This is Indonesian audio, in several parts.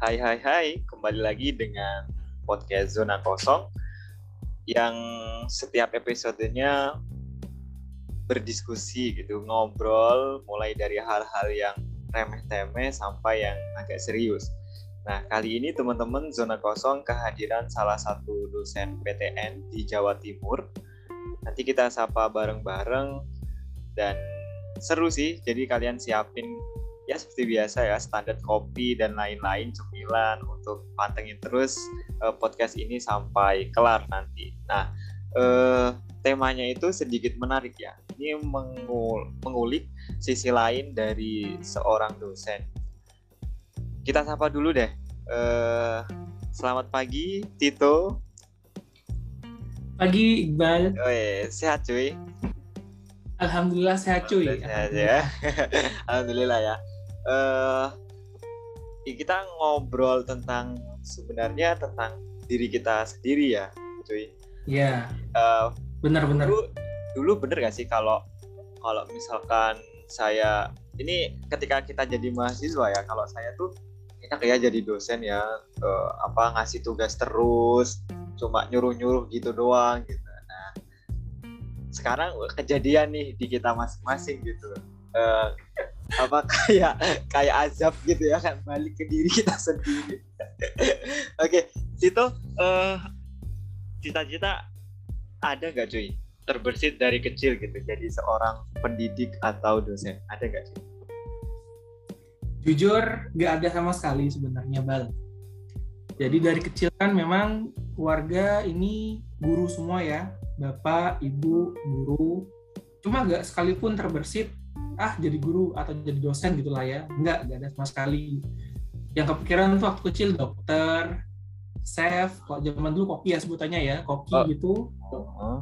Hai hai hai, kembali lagi dengan podcast Zona Kosong yang setiap episodenya berdiskusi gitu, ngobrol mulai dari hal-hal yang remeh-temeh sampai yang agak serius. Nah, kali ini teman-teman Zona Kosong kehadiran salah satu dosen PTN di Jawa Timur. Nanti kita sapa bareng-bareng dan seru sih. Jadi kalian siapin ya seperti biasa ya standar kopi dan lain-lain cemilan untuk pantengin terus uh, podcast ini sampai kelar nanti. Nah uh, temanya itu sedikit menarik ya. Ini mengul mengulik sisi lain dari seorang dosen. Kita sapa dulu deh. Uh, selamat pagi Tito. Pagi Iqbal. Oh, iya. sehat cuy. Alhamdulillah sehat cuy. Sehat ya. Alhamdulillah ya uh, kita ngobrol tentang sebenarnya tentang diri kita sendiri ya, cuy. Iya. Uh, benar-benar. Dulu, dulu bener gak sih kalau kalau misalkan saya ini ketika kita jadi mahasiswa ya, kalau saya tuh enak ya jadi dosen ya, uh, apa ngasih tugas terus, cuma nyuruh-nyuruh gitu doang gitu. Nah, sekarang kejadian nih di kita masing-masing gitu. Uh, apa kayak kayak azab gitu ya kan balik ke diri kita sendiri. Oke okay, itu uh, cita-cita ada nggak cuy? Terbersit dari kecil gitu jadi seorang pendidik atau dosen. Ada nggak cuy? Jujur nggak ada sama sekali sebenarnya bal. Jadi dari kecil kan memang keluarga ini guru semua ya. Bapak ibu guru. Cuma nggak sekalipun terbersit ah jadi guru atau jadi dosen gitulah ya. Enggak enggak ada sama sekali. Yang kepikiran tuh waktu kecil dokter chef kalau zaman dulu koki ya sebutannya ya koki oh. gitu. Uh-huh.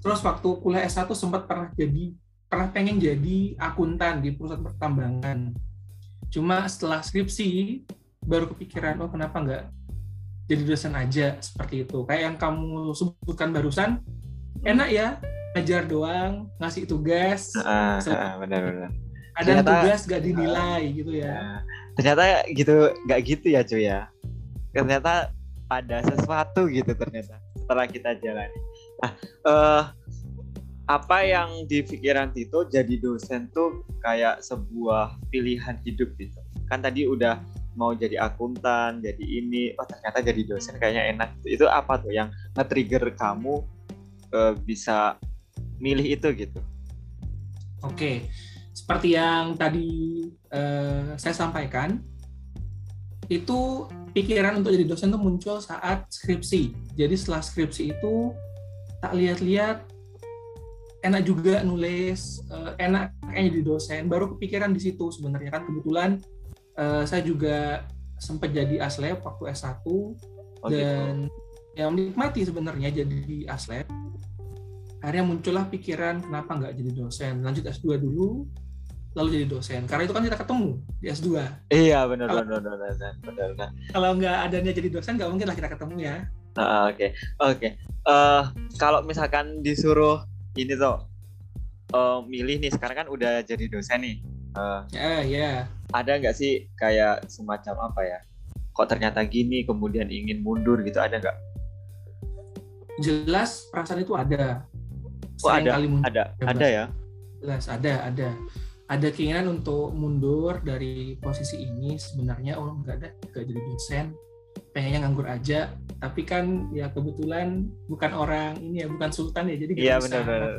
terus waktu kuliah S1 sempat pernah jadi pernah pengen jadi akuntan di perusahaan pertambangan. Cuma setelah skripsi baru kepikiran oh kenapa enggak jadi dosen aja? Seperti itu. Kayak yang kamu sebutkan barusan enak ya ngajar doang, ngasih tugas. Ah, ah benar-benar. Ada tugas gak dinilai uh, gitu ya. Ah, ternyata gitu gak gitu ya cuy ya. Ternyata ada sesuatu gitu ternyata setelah kita jalani. Nah, uh, apa yang di pikiran Tito jadi dosen tuh kayak sebuah pilihan hidup gitu. Kan tadi udah mau jadi akuntan, jadi ini, oh ternyata jadi dosen kayaknya enak. Itu apa tuh yang nge-trigger kamu uh, bisa milih itu gitu. Oke, seperti yang tadi uh, saya sampaikan, itu pikiran untuk jadi dosen itu muncul saat skripsi. Jadi setelah skripsi itu tak lihat-lihat enak juga nulis, uh, enak kayaknya jadi dosen. Baru kepikiran di situ sebenarnya kan kebetulan uh, saya juga sempat jadi aslep waktu S1 oh, gitu. dan gitu. yang menikmati sebenarnya jadi aslep akhirnya muncullah pikiran kenapa nggak jadi dosen? Lanjut S2 dulu lalu jadi dosen. Karena itu kan kita ketemu di S2 iya benar benar benar benar benar kalau nggak adanya jadi dosen nggak mungkin lah kita ketemu ya. Oke uh, oke. Okay. okay. uh, kalau misalkan disuruh ini tuh uh, milih nih sekarang kan udah jadi dosen nih. Uh, ya yeah, yeah. ada nggak sih kayak semacam apa ya? Kok ternyata gini kemudian ingin mundur gitu ada nggak? Jelas perasaan itu ada Oh, ada, kali mundur. Ada, ada ya. Jelas ada, ada. Ada keinginan untuk mundur dari posisi ini. Sebenarnya oh nggak ada nggak jadi dosen. Pengennya nganggur aja. Tapi kan ya kebetulan bukan orang ini ya bukan sultan ya jadi iya benar benar.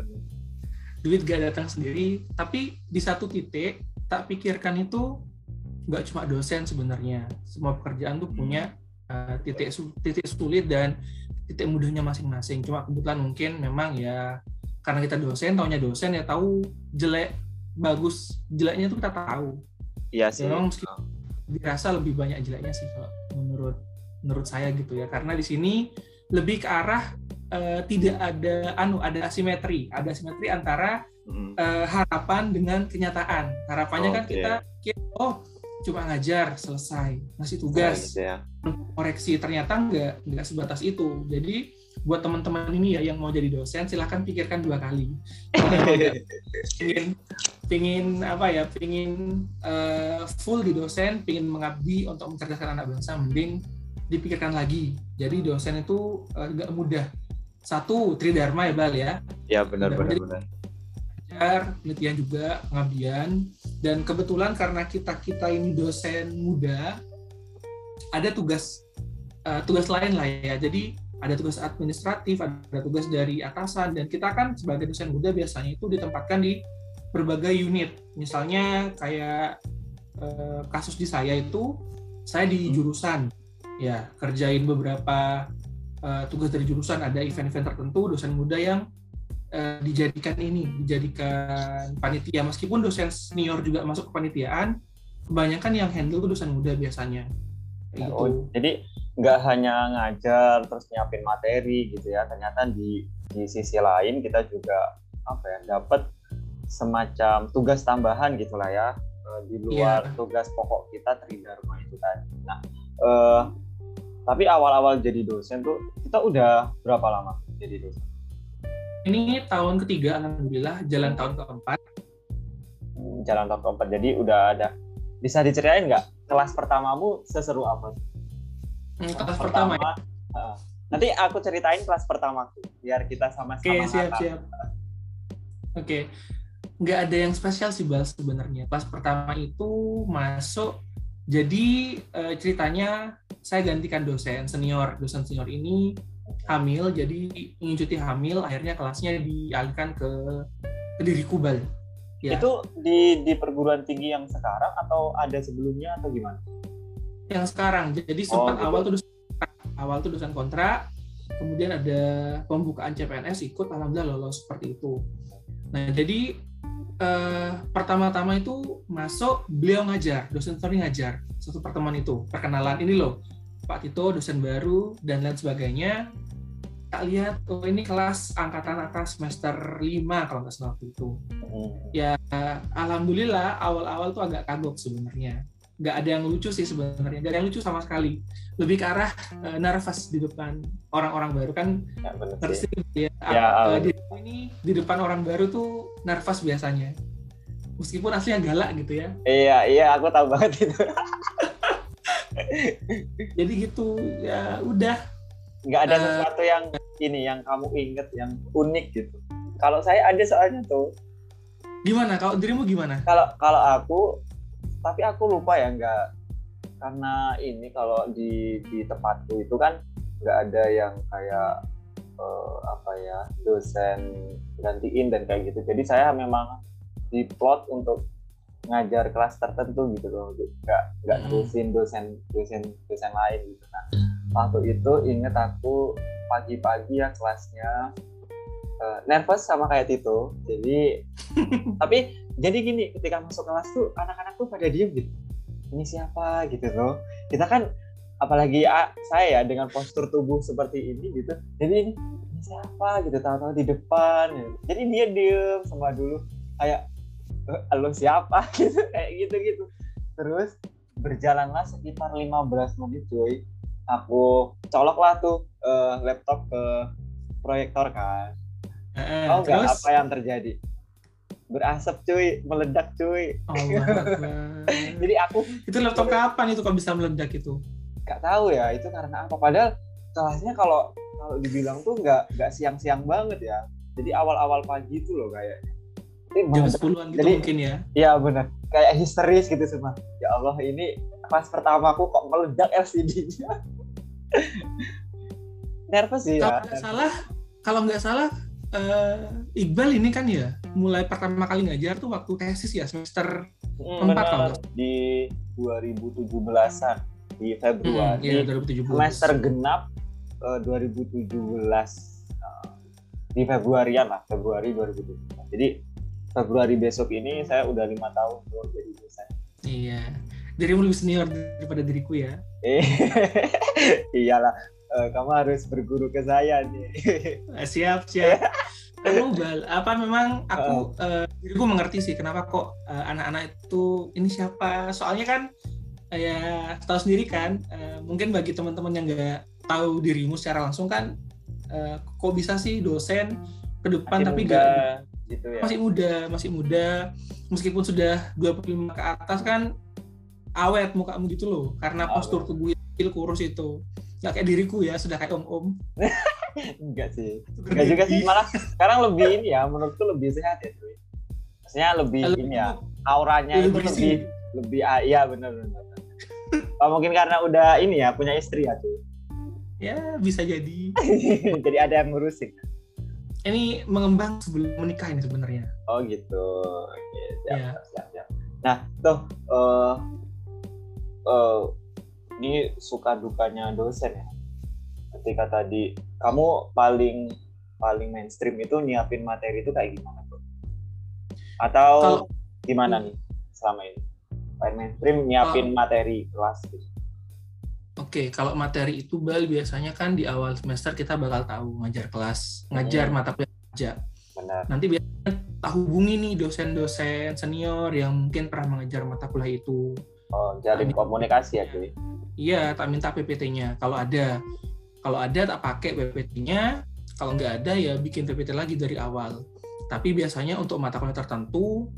Duit gak datang sendiri. Tapi di satu titik tak pikirkan itu nggak cuma dosen sebenarnya. Semua pekerjaan tuh punya uh, titik titik sulit dan titik mudahnya masing-masing. Cuma kebetulan mungkin memang ya karena kita dosen taunya dosen ya tahu jelek bagus jeleknya itu kita tahu. Iya sih. memang dirasa lebih banyak jeleknya sih kalau menurut menurut saya gitu ya. Karena di sini lebih ke arah uh, tidak ada anu ada asimetri. Ada asimetri antara hmm. uh, harapan dengan kenyataan. Harapannya okay. kan kita oh cuma ngajar selesai ngasih tugas. Oh, gitu ya. koreksi ternyata nggak nggak sebatas itu. Jadi buat teman-teman ini ya yang mau jadi dosen silahkan pikirkan dua kali. Ingin pingin apa ya pingin uh, full di dosen pingin mengabdi untuk mencerdaskan anak bangsa mending dipikirkan lagi. Jadi dosen itu uh, gak mudah. Satu tridharma ya bal ya? Ya benar benar benar. penelitian juga pengabdian. Dan kebetulan karena kita kita ini dosen muda ada tugas uh, tugas lain lah ya. Jadi ada tugas administratif ada tugas dari atasan dan kita kan sebagai dosen muda biasanya itu ditempatkan di berbagai unit. Misalnya kayak uh, kasus di saya itu saya di hmm. jurusan. Ya kerjain beberapa uh, tugas dari jurusan. Ada event-event tertentu dosen muda yang uh, dijadikan ini dijadikan panitia. Meskipun dosen senior juga masuk ke panitiaan kebanyakan yang handle dosen muda biasanya gitu. oh, jadi nggak hanya ngajar terus nyiapin materi gitu ya ternyata di di sisi lain kita juga apa ya dapat semacam tugas tambahan gitulah ya eh, di luar yeah. tugas pokok kita tridharma itu tadi. Nah, uh, tapi awal-awal jadi dosen tuh kita udah berapa lama jadi dosen? Ini tahun ketiga alhamdulillah, jalan tahun keempat. Hmm, jalan tahun keempat, jadi udah ada. Bisa diceritain nggak kelas pertamamu seseru apa? Kelas, kelas pertama. pertama ya? Uh, nanti aku ceritain kelas pertama biar kita sama-sama. Oke okay, siap siap. Oke, okay. nggak ada yang spesial sih bal sebenarnya. Kelas pertama itu masuk jadi uh, ceritanya saya gantikan dosen senior. Dosen senior ini hamil, jadi ingin cuti hamil, akhirnya kelasnya dialihkan ke, ke diri Kubal. Ya. Itu di di perguruan tinggi yang sekarang atau ada sebelumnya atau gimana? Yang sekarang. Jadi sempat oh, gitu. awal tuh dosen, awal tuh dosen kontrak, kemudian ada pembukaan CPNS ikut, alhamdulillah lolos seperti itu. Nah jadi uh, pertama-tama itu masuk beliau ngajar, dosen Tony ngajar satu pertemuan itu perkenalan ini loh Pak Tito dosen baru dan lain sebagainya. Tak lihat oh ini kelas angkatan atas semester 5 kalau nggak salah waktu itu. Hmm. Ya alhamdulillah awal-awal tuh agak kagok sebenarnya. Nggak ada yang lucu sih sebenarnya, nggak ada yang lucu sama sekali. Lebih ke arah uh, nervous di depan orang-orang baru kan. Ya, ya. ya uh, di ini di depan orang baru tuh nervous biasanya meskipun aslinya galak gitu ya iya iya aku tahu banget itu jadi gitu ya udah nggak ada uh, sesuatu yang ini yang kamu inget yang unik gitu. Kalau saya ada soalnya tuh. Gimana? Kalau dirimu gimana? Kalau kalau aku tapi aku lupa ya nggak. Karena ini kalau di di tempatku itu kan nggak ada yang kayak uh, apa ya dosen gantiin dan kayak gitu. Jadi saya memang diplot untuk ngajar kelas tertentu gitu loh. Nggak nggak hmm. terusin dosen dosen dosen lain gitu. Nah waktu itu inget aku pagi-pagi ya kelasnya uh, nervous sama kayak Tito. Jadi tapi jadi gini ketika masuk kelas tuh anak-anak tuh pada diem gitu. Ini siapa? gitu loh. Kita kan apalagi ah, saya ya dengan postur tubuh seperti ini gitu. Jadi ini, ini siapa? gitu tahu-tahu di depan gitu. jadi dia diem semua dulu kayak lo siapa? gitu kayak gitu gitu terus berjalanlah sekitar 15 menit cuy aku colok lah tuh uh, laptop ke proyektor kan. Eh, oh nggak apa yang terjadi? Berasap cuy. Meledak cuy. Oh, jadi aku itu laptop kapan itu kok bisa meledak itu? Nggak tahu ya itu karena apa? Padahal kelasnya kalau kalau dibilang tuh nggak nggak siang-siang banget ya. Jadi awal-awal pagi itu loh kayak jam sepuluhan gitu Jadi, mungkin ya? iya benar kayak histeris gitu semua. Ya Allah ini pas pertama aku kok meledak LCD-nya nervous sih kalau ya nggak salah kalau nggak salah uh, Iqbal ini kan ya mulai pertama kali ngajar tuh waktu tesis ya semester hmm, 4 kalau di 2017-an di Februari. Hmm, iya, 2017. semester genap uh, 2017 uh, di Februarian lah Februari 2017 jadi Februari besok ini saya udah lima tahun tuh jadi dosen. Iya, dirimu lebih senior daripada diriku ya. Iyalah, uh, kamu harus berguru ke saya nih. Eh, siap siap. Kamu bal, apa memang aku uh, diriku mengerti sih kenapa kok uh, anak-anak itu ini siapa? Soalnya kan uh, ya tahu sendiri kan, uh, mungkin bagi teman-teman yang nggak tahu dirimu secara langsung kan, uh, kok bisa sih dosen ke depan Masih tapi nggak gitu ya. Masih muda, masih muda. Meskipun sudah 25 ke atas kan awet mukamu gitu loh. Karena Awet. postur tubuh kecil kurus itu. Nggak kayak diriku ya, sudah kayak om-om. Enggak sih. Enggak juga sih. Malah sekarang lebih ini ya, menurutku lebih sehat ya cuy. Maksudnya lebih Lebih ini ya, auranya lebih itu berisi. lebih lebih ah, iya benar benar. Oh, mungkin karena udah ini ya punya istri ya cuy. Ya, bisa jadi. Jadi ada yang ngurusin. Ini mengembang sebelum menikah ini sebenarnya. Oh gitu. Oke, siap, Iya. siap, siap. Nah, tuh eh eh, ini suka dukanya dosen ya. Ketika tadi kamu paling paling mainstream itu nyiapin materi itu kayak gimana tuh? Atau Kalau- gimana nih selama ini? Paling mainstream nyiapin materi kelas gitu. Oke, kalau materi itu bal biasanya kan di awal semester kita bakal tahu ngajar kelas, ngajar Hmm. mata kuliah aja. Benar. Nanti biasanya tak hubungi nih dosen-dosen senior yang mungkin pernah mengajar mata kuliah itu. Oh, jalin komunikasi ya, cuy. Iya, tak minta PPT-nya. Kalau ada, kalau ada tak pakai PPT-nya. Kalau nggak ada ya bikin PPT lagi dari awal. Tapi biasanya untuk mata kuliah tertentu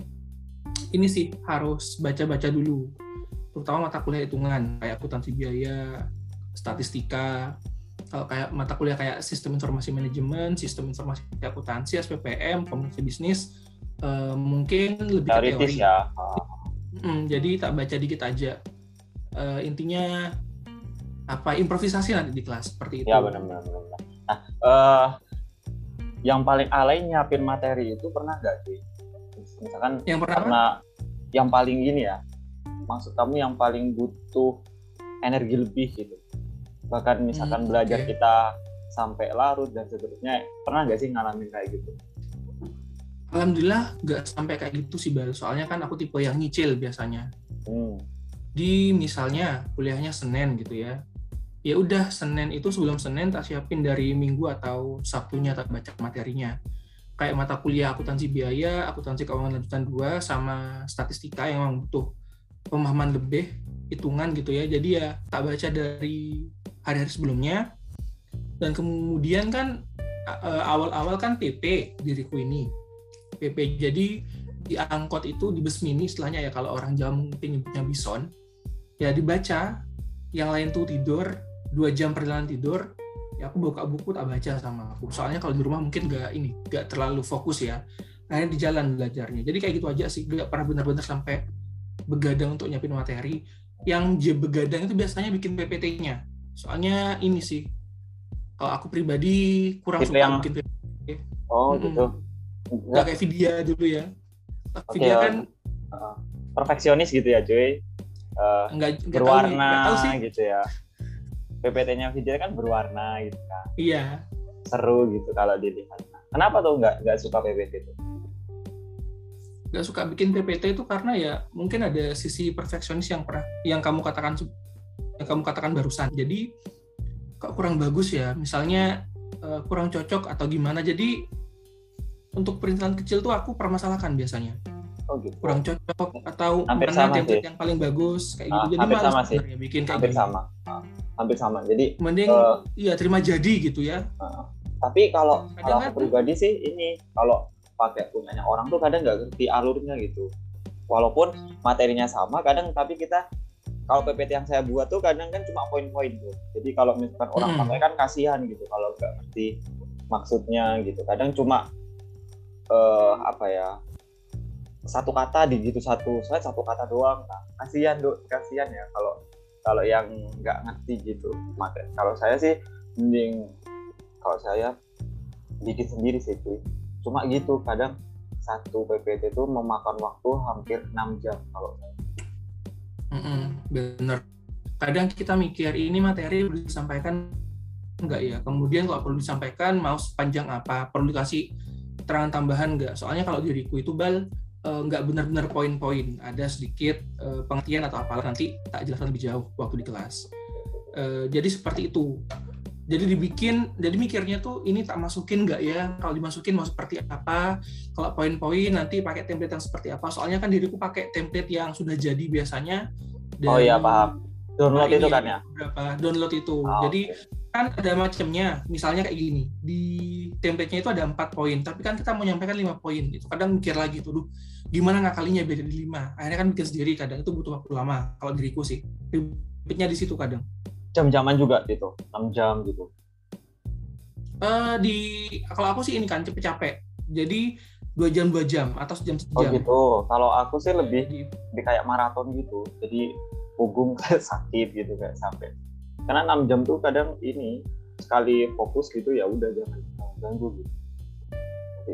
ini sih harus baca-baca dulu. Terutama mata kuliah hitungan kayak akuntansi biaya, statistika. Kalau kayak mata kuliah kayak sistem informasi manajemen, sistem informasi akuntansi, SPPM, komunikasi bisnis, eh, mungkin lebih Teoritis teori. ya. Oh, Mm, jadi tak baca dikit aja. Eh, intinya apa improvisasi nanti di kelas seperti itu. Ya benar benar benar. benar. Nah, eh yang paling alay nyiapin materi itu pernah nggak sih? Misalkan Yang pertama, karena yang paling gini ya, maksud kamu yang paling butuh energi lebih gitu. Bahkan misalkan Hmm, belajar oke. kita sampai larut dan seterusnya, pernah nggak sih ngalamin kayak gitu? Alhamdulillah nggak sampai kayak gitu sih bal. Soalnya kan aku tipe yang nyicil biasanya. Hmm. Di misalnya kuliahnya Senin gitu ya. Ya udah Senin itu sebelum Senin tak siapin dari Minggu atau Sabtunya tak baca materinya. Kayak mata kuliah akuntansi biaya, akuntansi keuangan lanjutan 2 sama statistika yang memang butuh pemahaman lebih hitungan gitu ya. Jadi ya tak baca dari hari-hari sebelumnya. Dan kemudian kan eh, awal-awal kan PP diriku ini. PP jadi di angkot itu di bus mini istilahnya ya kalau orang Jawa mungkin nyebutnya bison. Ya dibaca yang lain tuh tidur dua jam perjalanan tidur ya aku buka buku tak baca sama aku. Soalnya kalau di rumah mungkin gak ini gak terlalu fokus ya. Akhirnya di jalan belajarnya. Jadi kayak gitu aja sih gak pernah benar-benar sampai begadang untuk nyiapin materi. Yang je begadang itu biasanya bikin PPT-nya soalnya ini sih kalau aku pribadi kurang Tipe suka yang- bikin PPT Oh Mm-mm. gitu. Nggak kayak video dulu ya ya. kan Uh, perfeksionis gitu ya, cuy. Uh, nggak nggak tahu nih, berwarna nggak tahu sih gitu ya. PPT-nya video kan berwarna gitu kan. iya Seru gitu kalau dilihat. Kenapa tuh nggak nggak suka PPT itu? nggak suka bikin PPT itu karena ya mungkin ada sisi perfeksionis yang pernah yang kamu katakan yang kamu katakan barusan jadi kok kurang bagus ya misalnya eh, kurang cocok atau gimana jadi untuk perintilan kecil tuh aku permasalahkan biasanya Oh gitu. kurang cocok atau Hampir mana sama template sih. yang paling bagus kayak gitu Ah, jadi hampir malas sama sih. bikin kayak hampir gitu sama. Ah, hampir sama. Jadi mending Eh, iya terima jadi gitu ya tapi kalau Kadang kalau aku pribadi sih ini kalau pakai punyanya orang tuh kadang nggak ngerti alurnya gitu. Walaupun materinya sama, kadang tapi kita kalau PPT yang saya buat tuh kadang kan cuma poin-poin tuh. Jadi kalau misalkan orang Mm-mm. pakai kan kasihan gitu kalau nggak ngerti maksudnya gitu. Kadang cuma eh apa ya satu kata di gitu satu saya satu kata doang. Nah, kasihan do kasihan ya kalau kalau yang nggak ngerti gitu materi. Kalau saya sih mending kalau saya bikin sendiri sih cuy cuma gitu kadang satu PPT itu memakan waktu hampir 6 jam kalau Mm-mm, bener. Kadang kita mikir ini materi perlu disampaikan enggak ya. Kemudian kalau perlu disampaikan mau sepanjang apa, perlu dikasih terangan tambahan enggak. Soalnya kalau diriku itu bal eh, enggak benar-benar poin-poin. Ada sedikit eh, pengertian atau apalah nanti tak jelaskan lebih jauh waktu di kelas. Eh, jadi seperti itu. Jadi dibikin, jadi mikirnya tuh ini tak masukin nggak ya? Kalau dimasukin mau seperti apa? Kalau poin-poin nanti pakai template yang seperti apa? Soalnya kan diriku pakai template yang sudah jadi biasanya. oh iya paham download Nah, itu kan ya Berapa download itu. Ah, Jadi kan ada macamnya misalnya kayak gini di template-nya itu ada empat poin tapi kan kita mau nyampaikan lima poin itu kadang mikir lagi tuh duh gimana ngakalinya beda di lima? Akhirnya kan bikin sendiri kadang itu butuh waktu lama kalau diriku sih. Ribetnya di situ kadang. Jam-jaman juga gitu 6 jam gitu. Uh, di kalau aku sih ini kan capek-capek. Jadi dua jam dua jam atau sejam sejam. Oh gitu. Kalau aku sih lebih lebih kayak maraton gitu. Jadi punggung sakit gitu kayak sampai karena enam jam tuh kadang ini sekali fokus gitu ya udah jangan ganggu gitu. Nanti,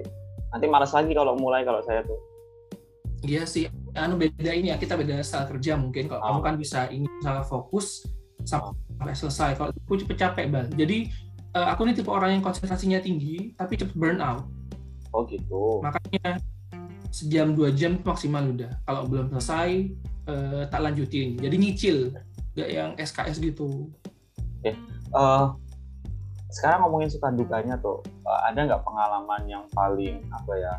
nanti malas lagi kalau mulai kalau saya tuh. Iya sih anu beda ini ya kita beda style kerja mungkin. Kalau oh. kamu kan bisa ini salah fokus sampai selesai. Kalau aku cepet capek bal. Jadi uh, aku ini tipe orang yang konsentrasinya tinggi tapi cepet burn out oh gitu. Makanya sejam dua jam maksimal udah. Kalau belum selesai uh, tak lanjutin. Jadi nyicil gak yang SKS gitu Oke, uh, sekarang ngomongin suka dukanya tuh, uh, ada nggak pengalaman yang paling apa ya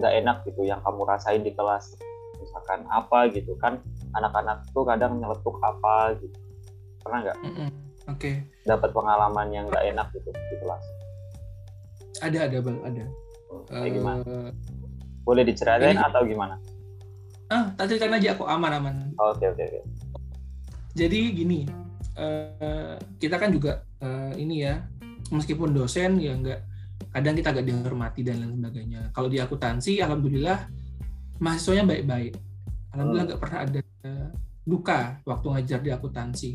nggak enak gitu yang kamu rasain di kelas? Misalkan apa gitu kan anak-anak tuh kadang nyeletuk apa gitu, pernah nggak? Mm -mm. Oke. Okay. Dapat pengalaman yang nggak enak gitu di kelas? Ada ada bang ada. Hmm, kayak gimana? Uh, Boleh diceritain ini... atau gimana? Ah, tadi aja aku aman aman. Oke oke oke. Jadi gini, uh, kita kan juga uh, ini ya meskipun dosen ya nggak kadang kita agak dihormati dan lain sebagainya. Kalau di akuntansi, alhamdulillah mahasiswanya baik-baik. Alhamdulillah hmm. nggak pernah ada duka waktu ngajar di akuntansi.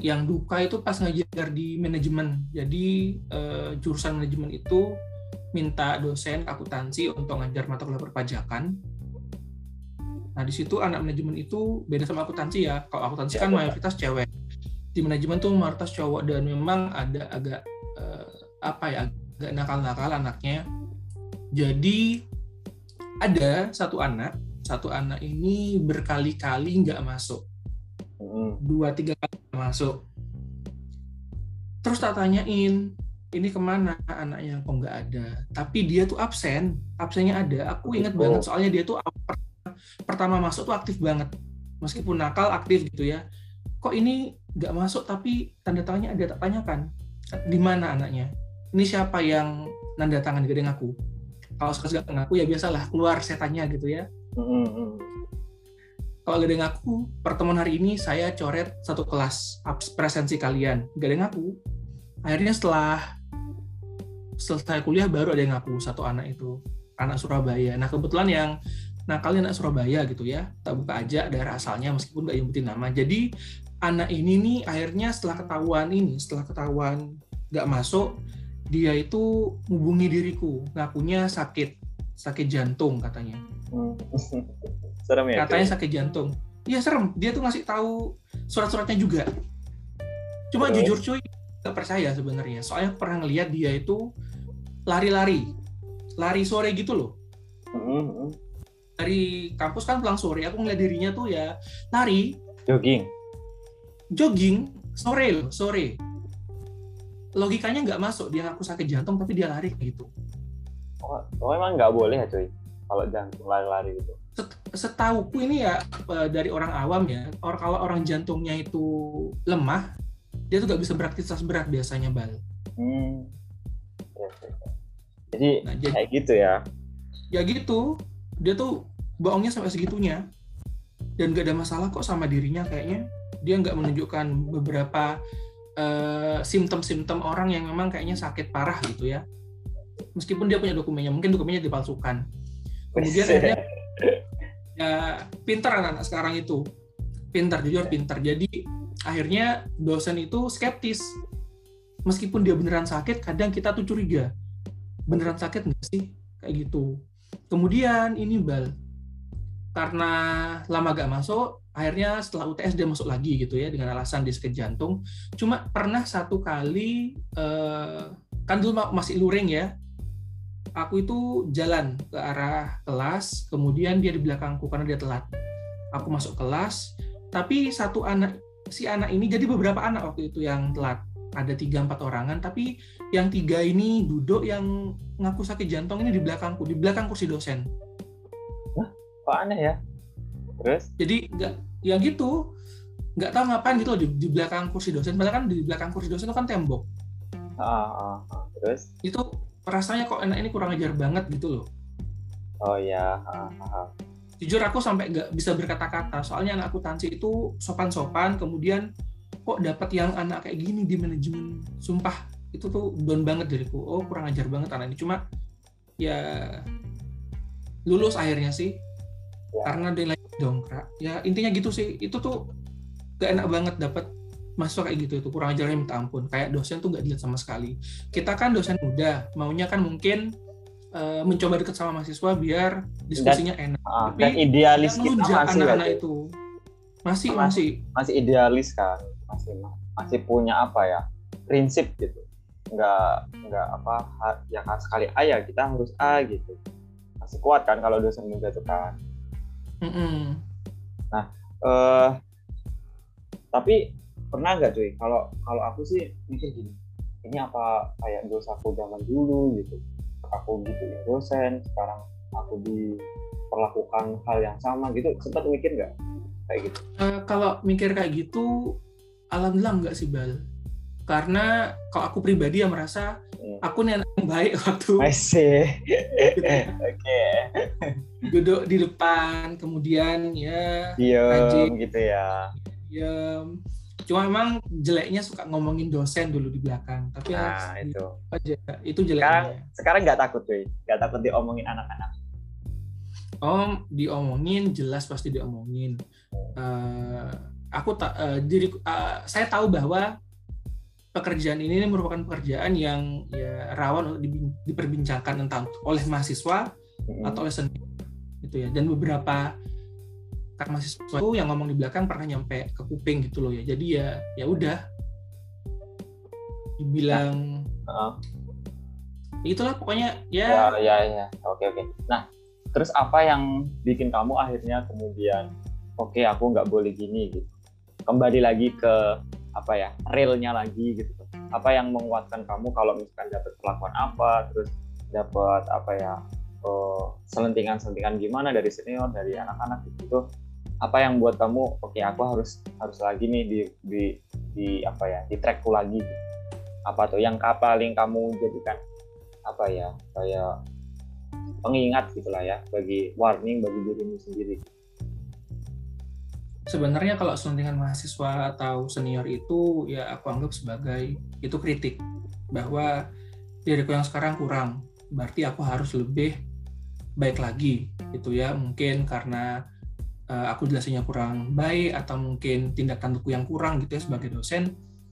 Yang duka itu pas ngajar di manajemen. Jadi uh, jurusan manajemen itu minta dosen akuntansi untuk ngajar mata kuliah perpajakan Nah, di situ anak manajemen itu beda sama akuntansi ya. Kalau akuntansi ya, kan mayoritas cewek. Di manajemen tuh mayoritas cowok dan memang ada agak uh, apa ya, agak nakal-nakal anaknya. Jadi ada satu anak, satu anak ini berkali-kali nggak masuk. Dua tiga kali masuk. Terus tak tanyain, ini ke mana anaknya kok nggak ada tapi dia tuh absen absennya ada aku ingat oh. banget soalnya dia tuh pertama masuk tuh aktif banget meskipun nakal aktif gitu ya kok ini nggak masuk tapi tanda tangannya ada tak tanyakan. Di mana anaknya? Ini siapa yang nanda tangan gede ngaku kalau suka ngaku ya biasalah keluar setannya gitu ya. Mm-hmm. kalau gede ngaku pertemuan hari ini saya coret satu kelas presensi kalian. Gede ngaku akhirnya setelah selesai kuliah baru ada yang ngaku satu anak itu anak Surabaya. Nah kebetulan yang Nah, kalian anak Surabaya gitu ya, tak buka aja daerah asalnya meskipun nggak nyebutin nama. Jadi anak ini nih akhirnya setelah ketahuan ini, setelah ketahuan nggak masuk, dia itu hubungi diriku, ngakunya sakit, sakit jantung katanya. Serem ya? Katanya sakit jantung. Iya serem. Dia tuh ngasih tahu surat-suratnya juga. Cuma Terus? jujur cuy, nggak percaya sebenarnya. Soalnya pernah ngeliat dia itu lari-lari, lari sore gitu loh. Mm -hmm dari kampus kan pulang sore aku ngeliat dirinya tuh ya lari jogging jogging sore loh sore. Logikanya nggak masuk dia ngaku sakit jantung tapi dia lari gitu. Oh, oh emang nggak boleh ya cuy? Kalau jantung lari-lari gitu. Setauku ini ya e, dari orang awam ya orang kalau orang jantungnya itu lemah dia tuh nggak bisa beraktivitas berat biasanya bal. Hmm. Ya. jadi, nah, jadi kayak gitu ya. Ya gitu. Dia tuh bohongnya sampai segitunya. Dan gak ada masalah kok sama dirinya kayaknya dia nggak menunjukkan beberapa uh, simptom-simptom orang yang memang kayaknya sakit parah gitu ya. Meskipun dia punya dokumennya mungkin dokumennya dipalsukan. Kemudian akhirnya ya pintar anak-anak sekarang itu. Pintar jujur pintar jadi akhirnya dosen itu skeptis. Meskipun dia beneran sakit kadang kita tuh curiga. Beneran sakit nggak sih? Kayak gitu. Kemudian ini bal. Karena lama gak masuk, akhirnya setelah UTS dia masuk lagi gitu ya dengan alasan sakit jantung. Cuma pernah satu kali eh, kan dulu masih luring ya. Aku itu jalan ke arah kelas, kemudian dia di belakangku karena dia telat. Aku masuk kelas, tapi satu anak si anak ini jadi beberapa anak waktu itu yang telat ada tiga empat orangan tapi yang tiga ini duduk yang ngaku sakit jantung ini di belakangku di belakang kursi dosen kok aneh ya terus? Jadi nggak ya gitu. Nggak tahu ngapain gitu loh di, di belakang kursi dosen. Padahal kan di belakang kursi dosen itu kan tembok. Ah, ah, ah. terus? Itu rasanya kok enak ini kurang ajar banget gitu loh. Oh ya ah, ah. jujur aku sampai nggak bisa berkata-kata. Soalnya anak akuntansi itu sopan-sopan kemudian kok dapat yang anak kayak gini di manajemen. Sumpah itu tuh down banget dariku oh kurang ajar banget anak ini. Cuma ya lulus akhirnya sih Ya. karena nilai dongkrak. Ya intinya gitu sih. Itu tuh gak enak banget dapat mahasiswa kayak gitu. Itu kurang ajarnya minta ampun. Kayak dosen tuh gak dilihat sama sekali. Kita kan dosen muda. Maunya kan mungkin eh, mencoba deket sama mahasiswa biar diskusinya enak. Ah, Tapi dan idealis kita masih anak-anak itu. Masih Mas- masih. masih idealis kan. Masih masih punya apa ya prinsip gitu. Nggak nggak apa yang sekali A ya kita harus A gitu. Masih kuat kan kalau dosen muda itu kan Mm-mm. eh tapi pernah nggak cuy? Kalau kalau aku sih mikir gini ini apa kayak dosaku zaman dulu gitu? Aku gituin dosen sekarang aku diperlakukan hal yang sama gitu. Sempat mikir nggak? Kayak gitu. Eh, kalau mikir kayak gitu alhamdulillah enggak sih bal karena kalau aku pribadi ya merasa Hmm. aku nih anak yang baik waktu gitu ya. oke. Duduk di depan kemudian ya diem Rajin. gitu ya. Ya cuma memang jeleknya suka ngomongin dosen dulu di belakang tapi nah itu. aja. Itu sekarang jeleknya. Sekarang nggak takut cuy. Nggak takut diomongin anak-anak. Om diomongin jelas pasti diomongin. Eh, aku tak eh, diri eh, saya tahu bahwa pekerjaan ini merupakan pekerjaan yang ya rawan untuk diperbincangkan entah oleh mahasiswa Mm-mm. atau oleh senior gitu ya. Dan beberapa kan mahasiswa itu yang ngomong di belakang pernah nyampe ke kuping gitu loh ya. Jadi ya ya udah. Dibilang itulah pokoknya ya. Ya ya ya. Oke oke. Nah terus apa yang bikin kamu akhirnya kemudian oke aku nggak boleh gini gitu? Kembali lagi ke apa ya realnya lagi gitu. Apa yang menguatkan kamu kalau misalkan dapat perlakuan apa terus dapat apa ya eh, selentingan-selentingan gimana dari senior dari anak-anak gitu. Apa yang buat kamu oke aku harus harus lagi nih di di di apa ya di trackku lagi gitu. apa tuh yang paling kamu jadikan apa ya kayak pengingat gitulah ya bagi warning bagi dirimu sendiri sebenarnya kalau suntingan mahasiswa atau senior itu ya aku anggap sebagai itu kritik. Bahwa diriku yang sekarang kurang. Berarti aku harus lebih baik lagi gitu ya. Mungkin karena eh, aku jelasinnya kurang baik atau mungkin tindak tandukku yang kurang gitu ya sebagai dosen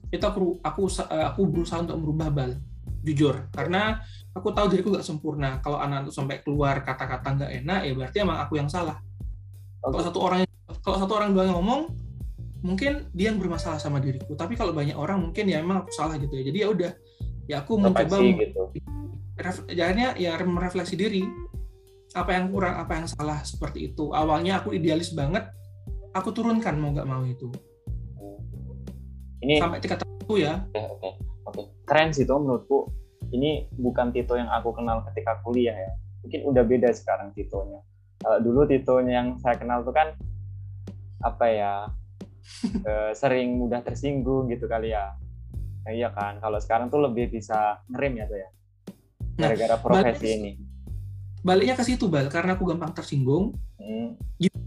itu aku aku eh, aku berusaha untuk merubah bal jujur. Karena aku tahu diriku gak sempurna. Kalau anak itu sampai keluar kata-kata nggak enak ya berarti emang aku yang salah. Kalau satu orang kalau satu orang doang yang ngomong mungkin dia yang bermasalah sama diriku. Tapi kalau banyak orang mungkin ya emang aku salah gitu ya. Jadi ya udah ya aku mencoba gitu. Jadinya ya merefleksi diri. Apa yang kurang apa yang salah seperti itu. Awalnya aku idealis banget aku turunkan mau nggak mau itu. Ini sampai tingkat tertentu ya. Oke oke. Oke. Keren sih tuh menurutku. Ini bukan Tito yang aku kenal ketika kuliah ya. Mungkin udah beda sekarang Titonya. Kalau dulu Titonya yang saya kenal tuh kan apa ya eh, sering mudah tersinggung gitu kali ya. Nah, iya kan kalau sekarang tuh lebih bisa ngerem ya tuh ya Nah, gara-gara profesi balik- ini. baliknya ke situ bal karena aku gampang tersinggung Hmm,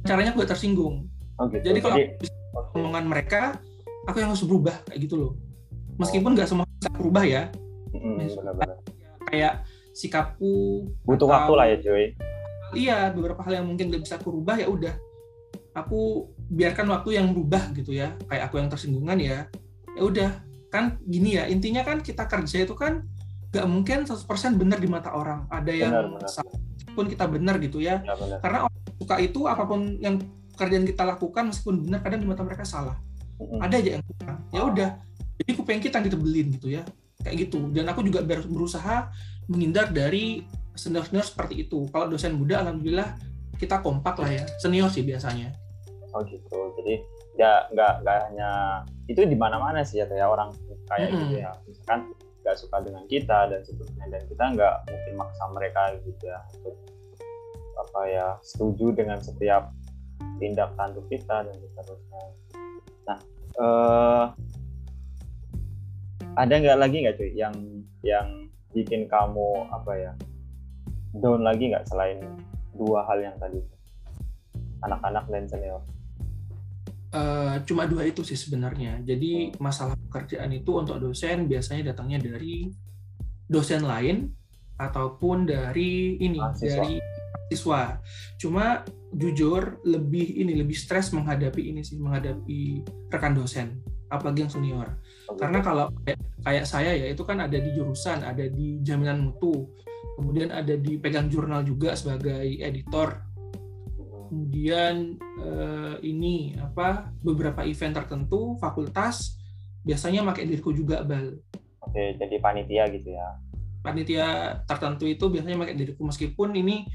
caranya aku gak tersinggung? Oh gitu. Jadi kalau Jadi, oke. omongan mereka aku yang harus berubah kayak gitu loh. Meskipun nggak semua bisa berubah ya. Mm, benar-benar. kayak sikapku butuh atau- waktu lah ya cuy iya beberapa hal yang mungkin gak bisa aku rubah ya udah. Aku biarkan waktu yang berubah gitu ya kayak aku yang tersinggungan ya ya udah kan gini ya intinya kan kita kerja itu kan gak mungkin 100% benar di mata orang. Ada yang Benar, benar. pun kita benar gitu ya. Ya benar. Karena orang suka itu apa pun yang kerjaan kita lakukan meskipun benar kadang di mata mereka salah. Mm-mm. ada aja yang kurang. Ya udah jadi kuping kita yang ditebelin gitu ya kayak gitu. Dan aku juga ber- berusaha menghindar dari senior-senior seperti itu. Kalau dosen muda alhamdulillah kita kompak lah ya. Senior sih biasanya Oh gitu. Jadi ya nggak nggak hanya itu di mana-mana sih ya ya orang kayak Mm-mm. gitu ya. Misalkan nggak suka dengan kita dan seterusnya dan kita nggak mungkin maksa mereka gitu ya untuk apa ya setuju dengan setiap tindak tanduk kita dan seterusnya. Nah, uh, ada nggak lagi nggak cuy yang yang bikin kamu apa ya down lagi nggak selain dua hal yang tadi anak-anak dan senior? Uh, cuma dua itu sih sebenarnya. Jadi masalah pekerjaan itu untuk dosen biasanya datangnya dari dosen lain ataupun dari ini mahasiswa. dari siswa. Cuma jujur lebih ini lebih stres menghadapi ini sih menghadapi rekan dosen apalagi yang senior. Karena kalau kayak, kayak saya ya itu kan ada di jurusan, ada di jaminan mutu, kemudian ada di pegang jurnal juga sebagai editor kemudian uh, ini apa beberapa event tertentu fakultas biasanya pakai diriku juga bal. Oke jadi panitia gitu ya. Panitia tertentu itu biasanya pakai diriku meskipun ini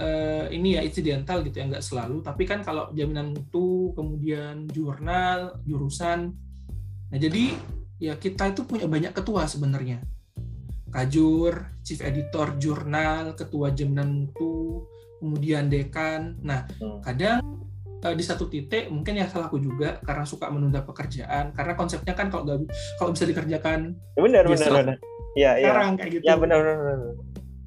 uh, ini ya incidental gitu ya nggak selalu. Tapi kan kalau jaminan mutu kemudian jurnal jurusan. Nah jadi ya kita itu punya banyak ketua sebenarnya. Kajur chief editor jurnal ketua jaminan mutu kemudian dekan. Nah, kadang uh, di satu titik mungkin ya salahku juga karena suka menunda pekerjaan karena konsepnya kan kalau gak, kalau bisa dikerjakan ya benar benar benar. Iya, iya. Sekarang kayak gitu. Ya benar benar.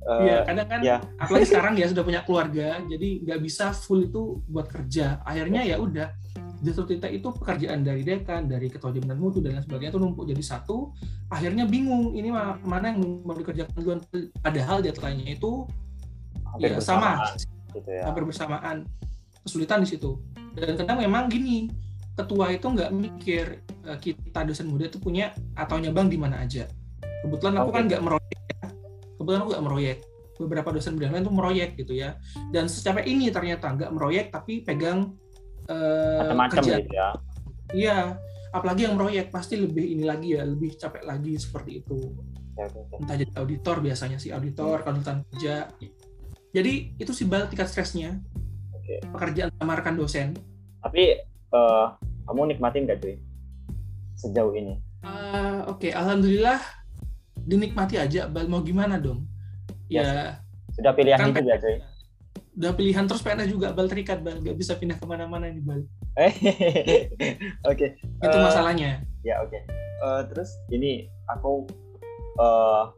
Iya, uh, kadang kan ya. apalagi sekarang ya sudah punya keluarga, jadi nggak bisa full itu buat kerja. Akhirnya ya udah di satu titik itu pekerjaan dari dekan, dari ketua jaminan mutu dan lain sebagainya itu numpuk jadi satu. Akhirnya bingung ini mana yang mau dikerjakan duluan. Padahal deadline-nya itu hampir ya, sama gitu ya. hampir bersamaan. Kesulitan di situ. Dan kadang memang gini ketua itu nggak mikir uh, kita dosen muda itu punya atau nyabang di mana aja. Kebetulan aku okay. kan nggak meroyek ya. Kebetulan aku nggak meroyek. Beberapa dosen muda lain tuh meroyek gitu ya. Dan secapek ini ternyata nggak meroyek tapi pegang uh, kerja. gitu ya. Iya. Apalagi yang meroyek pasti lebih ini lagi ya lebih capek lagi seperti itu. Ya, entah jadi auditor biasanya sih auditor konsultan kerja jadi itu sih bal tingkat stresnya. Okay. Pekerjaan sama rekan dosen. Tapi uh, kamu nikmatin gak cuy sejauh ini? Uh, Oke, okay. alhamdulillah dinikmati aja. Bal mau gimana dong? Ya. Yes. Sudah pilihan kan, hidup ya cuy. Udah pilihan terus PNS juga bal terikat bal, gak bisa pindah ke mana-mana ini bal. oke. Okay. Itu uh, masalahnya. Ya oke. Okay. Uh, terus ini aku uh,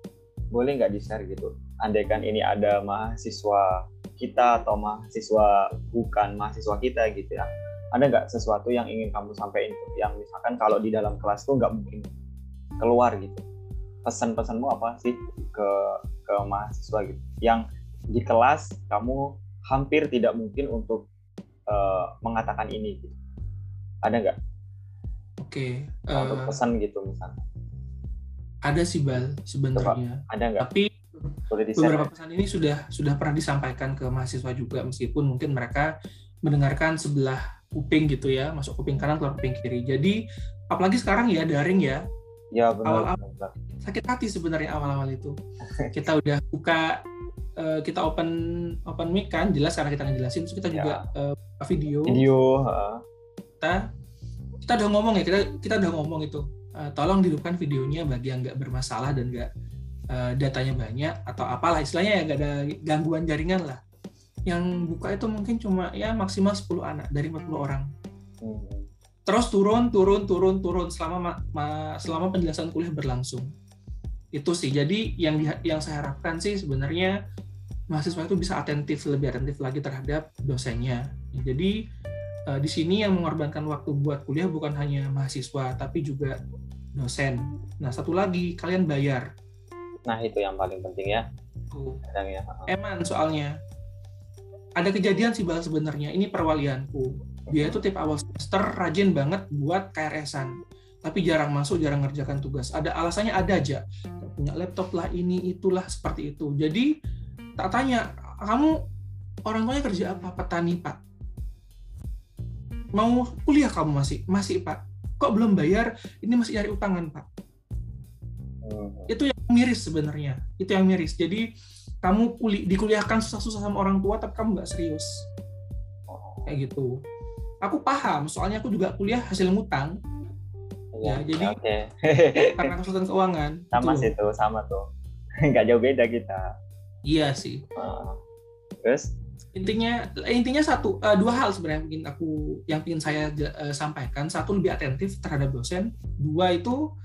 boleh nggak di share gitu andaikan ini ada mahasiswa kita atau mahasiswa bukan mahasiswa kita gitu ya. Ada nggak sesuatu yang ingin kamu sampaikan yang misalkan kalau di dalam kelas tuh nggak mungkin keluar gitu. Pesan-pesanmu apa sih ke ke mahasiswa gitu? Yang di kelas kamu hampir tidak mungkin untuk uh, mengatakan ini gitu. Ada nggak? Oke okay, uh, pesan gitu misalnya. ada sih bal sebenarnya. Ada nggak? Tapi beberapa pesan ini sudah sudah pernah disampaikan ke mahasiswa juga meskipun mungkin mereka mendengarkan sebelah kuping gitu ya masuk kuping kanan keluar kuping kiri. Jadi apalagi sekarang ya daring ya. Ya benar, awal awal benar. sakit hati sebenarnya awal-awal itu. Kita udah buka uh, kita open open mic kan jelas karena kita ngejelasin terus kita juga ya. uh, video video kita kita udah ngomong ya kita kita udah ngomong itu. Uh, tolong dihidupkan videonya bagi yang nggak bermasalah dan nggak uh, datanya banyak atau apalah istilahnya ya nggak ada gangguan jaringan lah. Yang buka itu mungkin cuma ya maksimal 10 anak dari 40 orang. Terus turun turun turun turun selama ma, ma, selama penjelasan kuliah berlangsung. Itu sih jadi yang yang saya harapkan sih sebenarnya mahasiswa itu bisa atentif lebih atentif lagi terhadap dosennya. Jadi uh, di sini yang mengorbankan waktu buat kuliah bukan hanya mahasiswa tapi juga dosen. Nah satu lagi kalian bayar Nah itu yang paling penting ya. Uh. ya. Eman soalnya. Ada kejadian sih bal sebenarnya. Ini perwalianku. Dia itu tiap awal semester rajin banget buat KRS-an. Tapi jarang masuk, jarang ngerjakan tugas. Ada alasannya ada aja. Punya laptop lah, ini, itulah, seperti itu. Jadi, tak tanya, kamu orang tuanya kerja apa? Petani, Pak. Mau kuliah kamu masih? Masih, Pak. Kok belum bayar? Ini masih cari utangan, Pak. Hmm. Itu yang miris sebenarnya. Itu yang miris. Jadi kamu kuli dikuliahkan susah-susah sama orang tua tapi kamu nggak serius. Kayak gitu. Aku paham soalnya aku juga kuliah hasil ngutang. Ya, ya jadi okay. karena kesulitan keuangan. Sama sih tuh sama tuh. Nggak jauh beda kita. Iya sih. Uh, terus? Intinya intinya satu uh, dua hal sebenarnya mungkin aku yang ingin saya uh, sampaikan. Satu lebih atentif terhadap dosen. Dua itu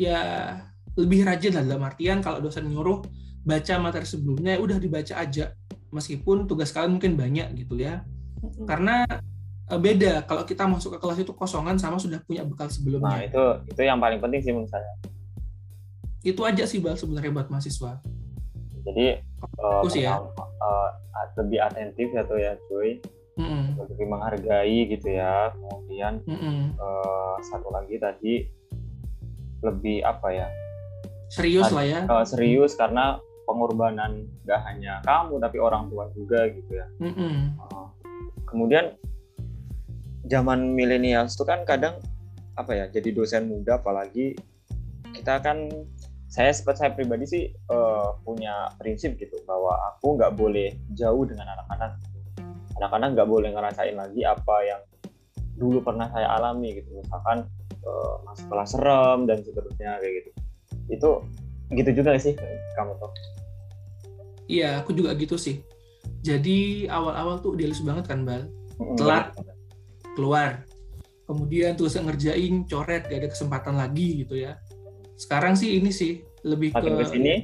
ya lebih rajin lah dalam artian kalau dosen nyuruh baca materi sebelumnya ya udah dibaca aja. Meskipun tugas kalian mungkin banyak gitu ya. Karena uh, beda. Kalau kita masuk ke kelas itu kosongan sama sudah punya bekal sebelumnya. Nah itu itu yang paling penting sih menurut saya. Itu aja sih bal sebenarnya buat mahasiswa. Jadi uh, ya. uh, lebih atentif ya tuh ya cuy. Mm -hmm. lebih menghargai gitu ya. Kemudian mm -hmm. uh, satu lagi tadi lebih apa ya serius lah ya. uh, serius karena pengorbanan gak hanya kamu tapi orang tua juga gitu ya. Mm -hmm. uh, kemudian zaman milenial itu kan kadang apa ya jadi dosen muda apalagi kita kan saya seperti saya pribadi sih uh, punya prinsip gitu bahwa aku nggak boleh jauh dengan anak-anak. Anak-anak nggak boleh ngerasain lagi apa yang dulu pernah saya alami gitu. Misalkan uh, masuk kelas serem dan seterusnya kayak gitu itu gitu juga sih kamu tuh? Iya aku juga gitu sih. Jadi awal-awal tuh idealis banget kan bal? Telat. Keluar. Kemudian tulis ngerjain coret gak ada kesempatan lagi gitu ya. Sekarang sih ini sih lebih makin ke sini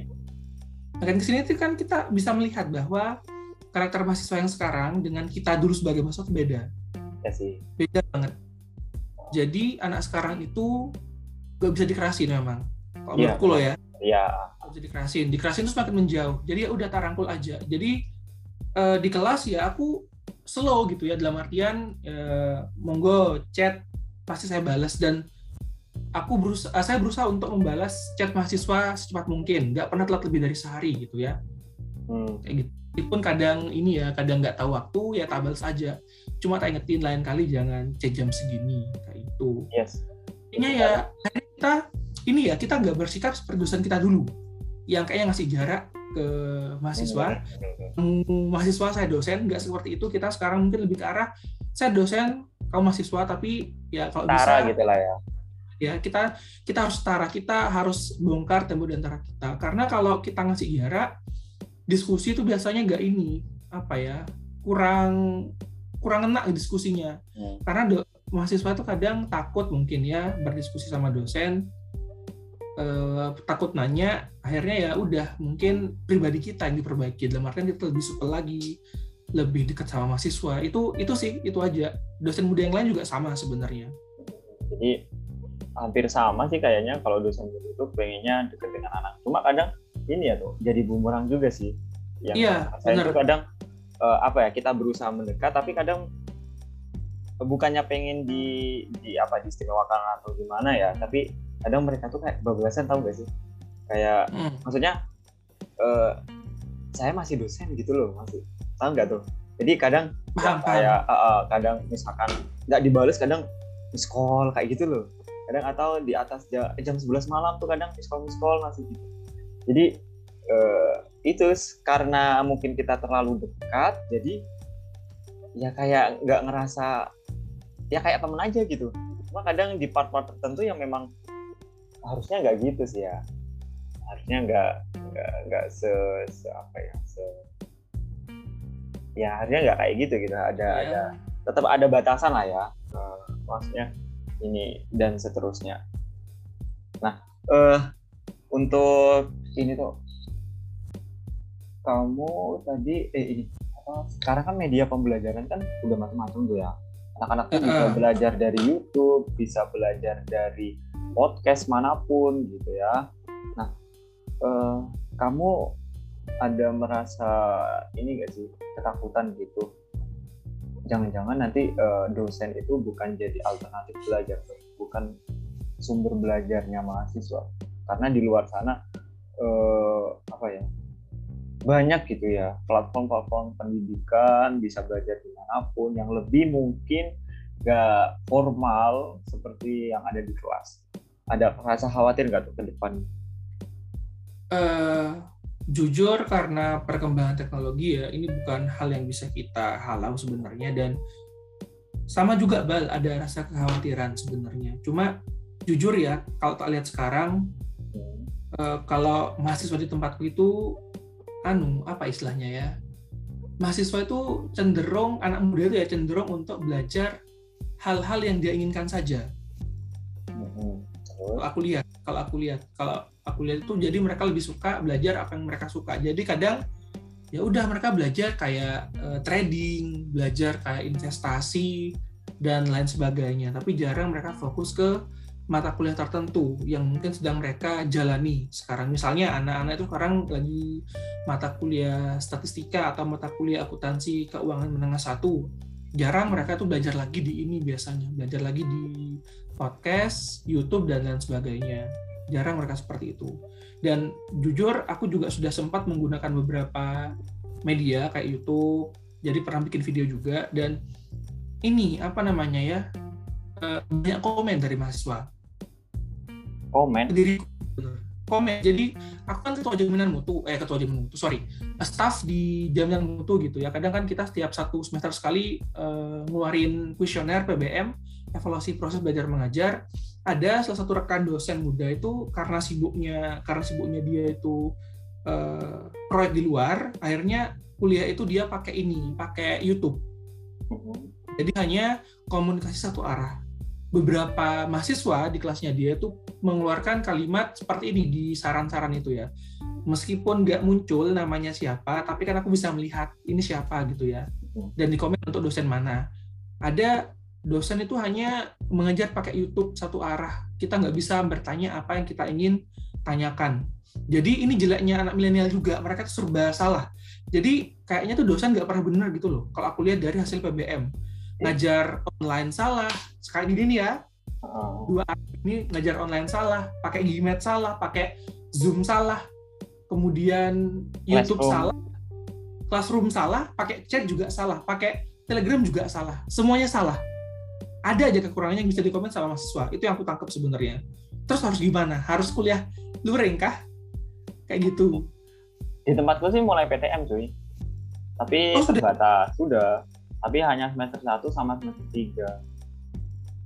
makin ke sini itu kan kita bisa melihat bahwa karakter mahasiswa yang sekarang dengan kita dulu sebagai mahasiswa beda. Ya sih. Beda banget. Jadi anak sekarang itu gak bisa dikerasin memang kalau ya, menurutku loh ya. Iya. Gak bisa dikerasin dikerasin itu semakin menjauh. Jadi ya udah tarangkul aja. Jadi uh, di kelas ya aku slow gitu ya dalam artian uh, monggo chat pasti saya balas dan aku berusaha eh, saya berusaha untuk membalas chat mahasiswa secepat mungkin. Nggak pernah telat lebih dari sehari gitu ya. Hmm. kayak gitu. Meskipun kadang ini ya kadang nggak tahu waktu ya tabel saja cuma tak ingetin lain kali jangan chat jam segini kayak itu yes. Ini ya kita ini ya kita nggak bersikap seperti dosen kita dulu. Yang kayaknya ngasih jarak ke mahasiswa. Hmm, mahasiswa saya dosen nggak seperti itu. Kita sekarang mungkin lebih ke arah saya dosen kamu mahasiswa tapi ya kalau Tara bisa gitu lah ya. ya kita kita harus setara. Kita harus bongkar tembok di antara kita. Karena kalau kita ngasih jarak diskusi itu biasanya nggak ini apa ya kurang kurang enak diskusinya. Hmm. karena do, mahasiswa itu kadang takut mungkin ya berdiskusi sama dosen eh, takut nanya akhirnya ya udah mungkin pribadi kita yang diperbaiki. Dalam artian kita lebih supel lagi lebih dekat sama mahasiswa. Itu itu sih itu aja. Dosen muda yang lain juga sama sebenarnya. Jadi hampir sama sih kayaknya kalau dosen guru itu pengennya deket dengan anak. Cuma kadang ini ya tuh jadi bumerang juga sih. Yang iya, saya itu kadang uh, apa ya kita berusaha mendekat tapi kadang bukannya pengen di di apa diistimewakan atau gimana ya tapi kadang mereka tuh kayak bablasan tahu gak sih? Kayak hmm. maksudnya uh, saya masih dosen gitu loh masih tahu nggak tuh? Jadi kadang paham, kayak Uh, uh, kadang misalkan nggak dibales kadang miss call kayak gitu loh. Kadang atau di atas jam, jam 11 malam tuh kadang miskol miskol masih gitu. Jadi uh, itu karena mungkin kita terlalu dekat jadi ya kayak nggak ngerasa ya kayak temen aja gitu. Cuma kadang di part-part tertentu yang memang harusnya nggak gitu sih ya harusnya nggak nggak nggak se, se apa ya se ya harusnya nggak kayak gitu gitu ada yeah. ada tetap ada batasan lah ya uh, maksudnya ini dan seterusnya. Nah, uh, untuk ini tuh kamu tadi eh ini apa sekarang kan media pembelajaran kan udah macam-macam tuh ya. Anak-anak tuh bisa belajar dari YouTube, bisa belajar dari podcast mana pun gitu ya. Nah, uh, kamu ada merasa ini gak sih ketakutan gitu jangan-jangan nanti uh, dosen itu bukan jadi alternatif belajar, bukan sumber belajarnya mahasiswa. Karena di luar sana uh, apa ya banyak gitu ya platform-platform pendidikan bisa belajar di mana pun yang lebih mungkin gak formal seperti yang ada di kelas. Ada rasa khawatir nggak tuh ke depan? Uh, jujur karena perkembangan teknologi ya ini bukan hal yang bisa kita halau sebenarnya dan sama juga bal ada rasa kekhawatiran sebenarnya cuma jujur ya kalau tak lihat sekarang uh, kalau mahasiswa di tempatku itu anu apa istilahnya ya mahasiswa itu cenderung anak muda itu ya cenderung untuk belajar hal-hal yang dia inginkan saja. Kalau aku lihat, kalau aku lihat, kalau aku lihat itu jadi mereka lebih suka belajar apa yang mereka suka. Jadi kadang ya udah mereka belajar kayak uh, trading, belajar kayak investasi dan lain sebagainya. Tapi jarang mereka fokus ke mata kuliah tertentu yang mungkin sedang mereka jalani sekarang. Misalnya anak-anak itu sekarang lagi mata kuliah statistika atau mata kuliah akuntansi keuangan menengah satu. Jarang mereka tuh belajar lagi di ini biasanya, belajar lagi di podcast, YouTube dan lain sebagainya. Jarang mereka seperti itu. Dan jujur aku juga sudah sempat menggunakan beberapa media kayak YouTube, jadi pernah bikin video juga. Dan ini apa namanya ya eh, banyak komen dari mahasiswa. Komen? Diri komen. Jadi aku kan ketua jaminan mutu eh ketua jaminan mutu sorry. Staff di jaminan mutu gitu ya. Kadang kan kita setiap satu semester sekali uh, ngeluarin kuesioner PBM evaluasi proses belajar mengajar ada salah satu rekan dosen muda itu karena sibuknya karena sibuknya dia itu uh, proyek di luar akhirnya kuliah itu dia pakai ini pakai YouTube jadi hanya komunikasi satu arah beberapa mahasiswa di kelasnya dia itu mengeluarkan kalimat seperti ini di saran-saran itu ya. Meskipun nggak muncul namanya siapa, tapi kan aku bisa melihat ini siapa gitu ya. Dan di komen untuk dosen mana. Ada dosen itu hanya mengejar pakai YouTube satu arah. Kita nggak bisa bertanya apa yang kita ingin tanyakan. Jadi ini jeleknya anak milenial juga, mereka tuh serba salah. Jadi kayaknya tuh dosen nggak pernah benar gitu loh. Kalau aku lihat dari hasil PBM ngajar online salah sekali ini ya dua ini ngajar online salah pakai Gmail salah pakai Zoom salah kemudian YouTube classroom. salah Classroom salah pakai chat juga salah pakai Telegram juga salah semuanya salah ada aja kekurangannya yang bisa dikomen sama mahasiswa. Itu yang aku tangkap sebenarnya. Terus harus gimana? Harus kuliah luring kah? Kayak gitu. Di tempatku sih mulai PTM cuy. Tapi oh, terbatas sudah. Tapi hanya semester 1 sama semester 3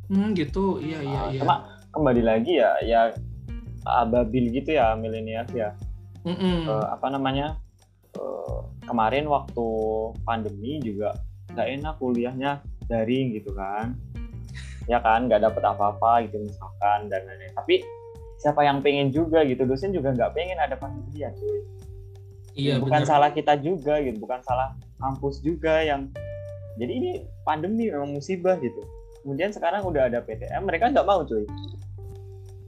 hmm gitu. Iya iya uh, iya. cuma kembali lagi ya ya ababil gitu ya milenial ya. Mm -mm. Uh, apa namanya? Uh, kemarin waktu pandemi juga nggak enak kuliahnya daring gitu kan ya kan nggak dapet apa-apa gitu misalkan dan lain-lain. Tapi siapa yang pengen juga gitu dosen juga nggak pengen ada pandemi ya cuy. Iya bukan bener. salah kita juga gitu bukan salah kampus juga yang jadi ini pandemi memang musibah gitu. Kemudian sekarang udah ada PTM mereka nggak mau cuy.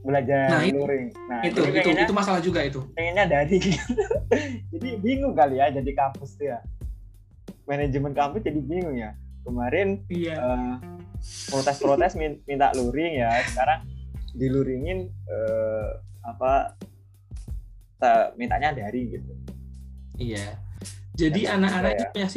Belajar nah, luring. Nah itu itu pengennya, itu masalah juga itu. pengennya dari jadi bingung kali ya jadi kampus tuh ya. Manajemen kampus jadi bingung ya. Kemarin iya. uh, protes-protes minta luring ya. Sekarang diluringin uh, apa mintanya dari gitu. Iya. Jadi anak-anak ya. punya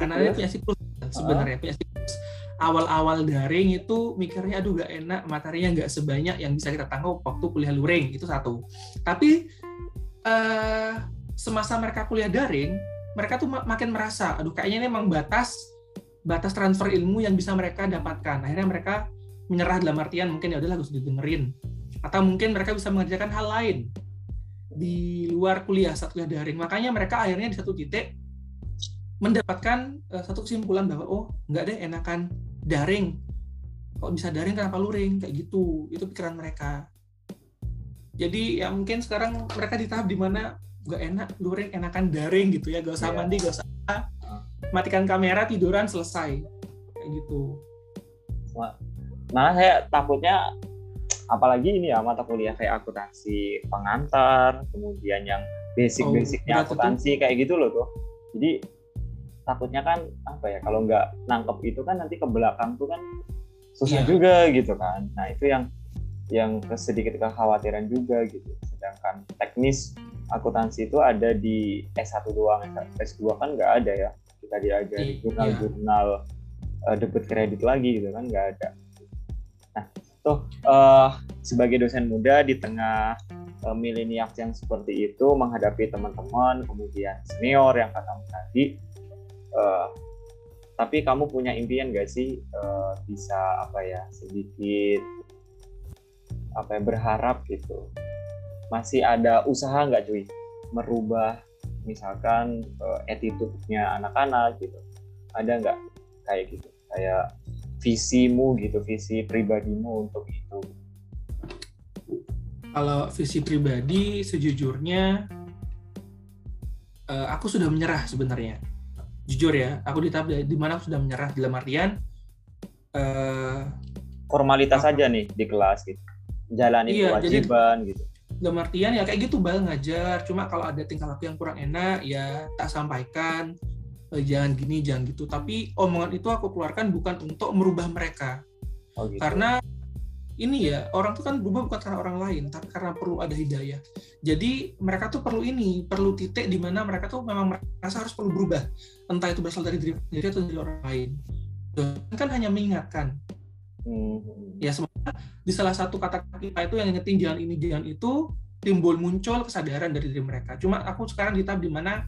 anak-anak punya siklus. Sebenarnya punya siklus. Awal-awal daring itu mikirnya aduh gak enak materinya nggak sebanyak yang bisa kita tangkap waktu kuliah luring. Itu satu. Tapi uh, semasa mereka kuliah daring mereka tuh makin merasa aduh kayaknya ini emang batas batas transfer ilmu yang bisa mereka dapatkan. Akhirnya mereka menyerah dalam artian mungkin ya udahlah harus didengerin. Atau mungkin mereka bisa mengerjakan hal lain di luar kuliah saat kuliah daring makanya mereka akhirnya di satu titik mendapatkan uh, satu kesimpulan bahwa oh nggak deh enakan daring. Kok bisa daring kenapa luring? Kayak gitu. Itu pikiran mereka. Jadi ya mungkin sekarang mereka di tahap di mana nggak enak luring enakan daring gitu ya. Gak usah yeah. mandi gak usah matikan kamera tiduran selesai. Kayak gitu. Malah saya takutnya apalagi ini ya mata kuliah kayak akuntansi pengantar kemudian yang basic-basicnya oh, akuntansi kayak gitu loh tuh. Jadi takutnya kan apa ya kalau nggak nangkep itu kan nanti ke belakang tuh kan susah yeah. juga gitu kan. Nah itu yang yang sedikit kekhawatiran juga gitu. Sedangkan teknis akuntansi itu ada di S1 doang S2 kan nggak ada ya kita diajari iya. jurnal-jurnal uh, debit kredit lagi gitu kan nggak ada nah tuh uh, sebagai dosen muda di tengah uh, milenial yang seperti itu menghadapi teman-teman kemudian senior yang katamu tadi uh, tapi kamu punya impian gak sih uh, bisa apa ya sedikit apa ya berharap gitu masih ada usaha nggak cuy merubah misalkan uh, attitude-nya anak-anak gitu. Ada nggak kayak gitu? Kayak visimu gitu visi pribadimu untuk itu? Kalau visi pribadi sejujurnya uh, aku sudah menyerah sebenarnya. Jujur ya aku di tahap di mana aku sudah menyerah dalam artian uh, formalitas saja nih di kelas gitu. Jalani iya, kewajiban jadi, gitu dalam artian ya kayak gitu bal ngajar. Cuma kalau ada tingkah laku yang kurang enak ya tak sampaikan eh, jangan gini jangan gitu. Tapi omongan itu aku keluarkan bukan untuk merubah mereka. Oh, gitu. karena ini ya orang tuh kan berubah bukan karena orang lain tapi karena perlu ada hidayah. Jadi mereka tuh perlu ini perlu titik di mana mereka tuh memang merasa harus perlu berubah. Entah itu berasal dari diri sendiri atau dari orang lain. Dan kan hanya mengingatkan hmm. ya sebenarnya di salah satu kata kita itu yang ingetin jangan ini jangan itu timbul muncul kesadaran dari diri mereka. Cuma aku sekarang di tahap di mana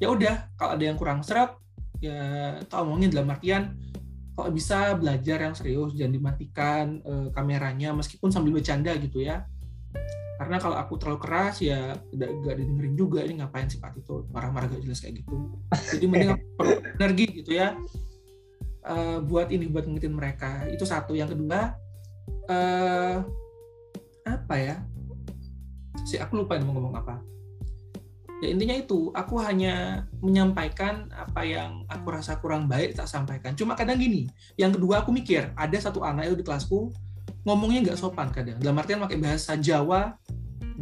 ya udah kalau ada yang kurang seret ya tak omongin dalam artian kalau bisa belajar yang serius jangan dimatikan uh, kameranya meskipun sambil bercanda gitu ya. Karena kalau aku terlalu keras ya tidak gak didengerin juga ini ngapain sih Pak? Itu marah-marah gak jelas kayak gitu. Jadi mending perlu energi gitu ya uh, buat ini buat ngingetin mereka. Itu satu. Yang kedua uh, apa ya? Si aku lupa mau ngomong apa. Ya intinya itu. Aku hanya menyampaikan apa yang aku rasa kurang baik tak sampaikan. Cuma kadang gini yang kedua aku mikir ada satu anak itu di kelasku ngomongnya nggak sopan kadang. Dalam artian pakai bahasa Jawa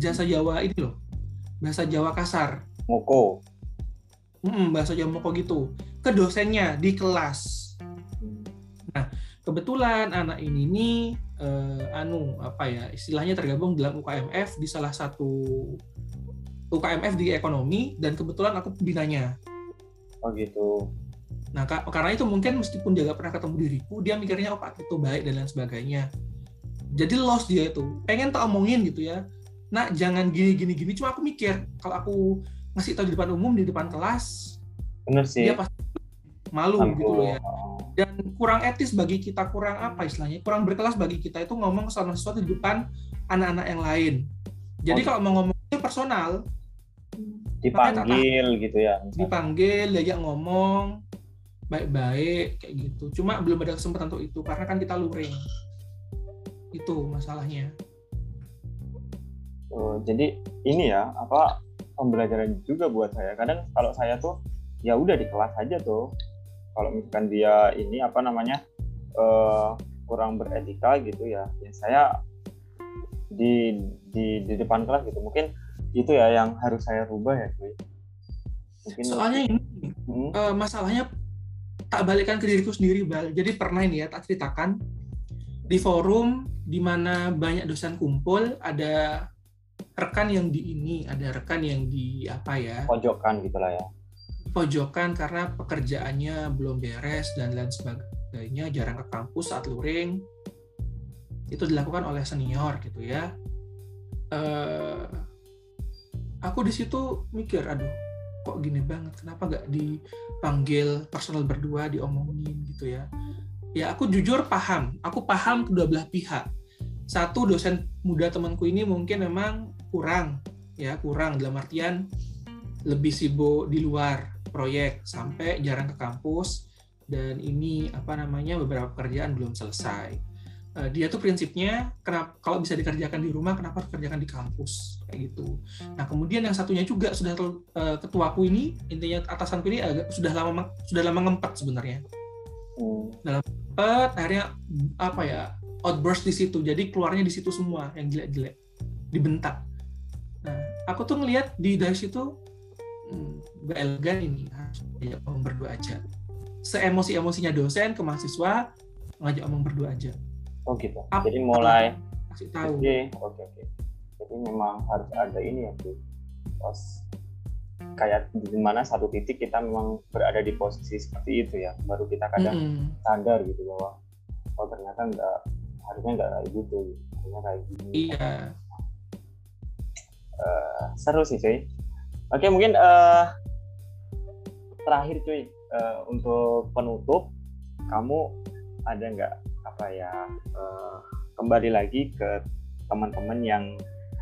jasa Jawa ini loh. Bahasa Jawa kasar. Moko. Hmm, bahasa Jawa moko gitu. Ke dosennya di kelas kebetulan anak ini nih eh, anu apa ya istilahnya tergabung dalam UKMF di salah satu UKMF di ekonomi dan kebetulan aku pembinanya. Oh gitu. Nah, karena itu mungkin meskipun dia gak pernah ketemu diriku, dia mikirnya oh Pak itu baik dan lain sebagainya. Jadi lost dia itu. Pengen tak omongin gitu ya. Nah, jangan gini gini gini. Cuma aku mikir kalau aku ngasih tahu di depan umum di depan kelas, bener sih. Dia pasti malu Ampun. gitu ya. Dan kurang etis bagi kita, kurang apa istilahnya? Kurang berkelas bagi kita itu ngomong soal sesuatu di depan anak-anak yang lain. Jadi oh. kalau mau ngomong personal, dipanggil gitu ya misalnya. dipanggil diajak ngomong baik-baik kayak gitu cuma belum ada kesempatan untuk itu karena kan kita luring itu masalahnya oh, jadi ini ya apa pembelajaran juga buat saya kadang kalau saya tuh ya udah di kelas aja tuh kalau misalkan dia ini apa namanya uh, kurang beretika gitu ya ya saya di di di depan kelas gitu. Mungkin itu ya yang harus saya rubah ya cuy. Mungkin soalnya ini hmm? uh, masalahnya tak balikkan ke diriku sendiri bal. Jadi pernah ini ya tak ceritakan di forum di mana banyak dosen kumpul ada rekan yang di ini ada rekan yang di apa ya? Pojokan gitulah ya pojokan karena pekerjaannya belum beres dan lain sebagainya jarang ke kampus saat luring. Itu dilakukan oleh senior gitu ya. Uh, aku di situ mikir aduh kok gini banget? Kenapa gak dipanggil personal berdua diomongin gitu ya? Ya aku jujur paham. Aku paham kedua belah pihak. Satu dosen muda temanku ini mungkin memang kurang ya kurang. Dalam artian lebih sibuk di luar proyek sampai jarang ke kampus dan ini apa namanya beberapa pekerjaan belum selesai uh, dia tuh prinsipnya kenapa kalau bisa dikerjakan di rumah kenapa dikerjakan di kampus kayak gitu. Nah kemudian yang satunya juga sudah uh, ketuaku ini intinya atasanku ini agak sudah lama sudah lama ngempet sebenarnya. Hmm. Dalam ngempet akhirnya apa ya outburst di situ jadi keluarnya di situ semua yang jelek-jelek dibentak. Nah aku tuh ngelihat di dari situ hmm, gak elegan ini harus omong berdua aja. Seemosi emosinya dosen ke mahasiswa ngajak omong berdua aja Oh gitu. Apa? Jadi mulai kasih tahu. Oke, oke, oke. Jadi memang harus ada ini ya, Bu. Pas kayak di mana satu titik kita memang berada di posisi seperti itu ya, baru kita kadang mm -hmm. sadar gitu bahwa oh ternyata enggak harusnya enggak kayak gitu, harusnya kayak gini. Iya. Uh, seru sih cuy. Oke mungkin uh, terakhir cuy uh, untuk penutup kamu ada nggak apa ya uh, kembali lagi ke teman-teman yang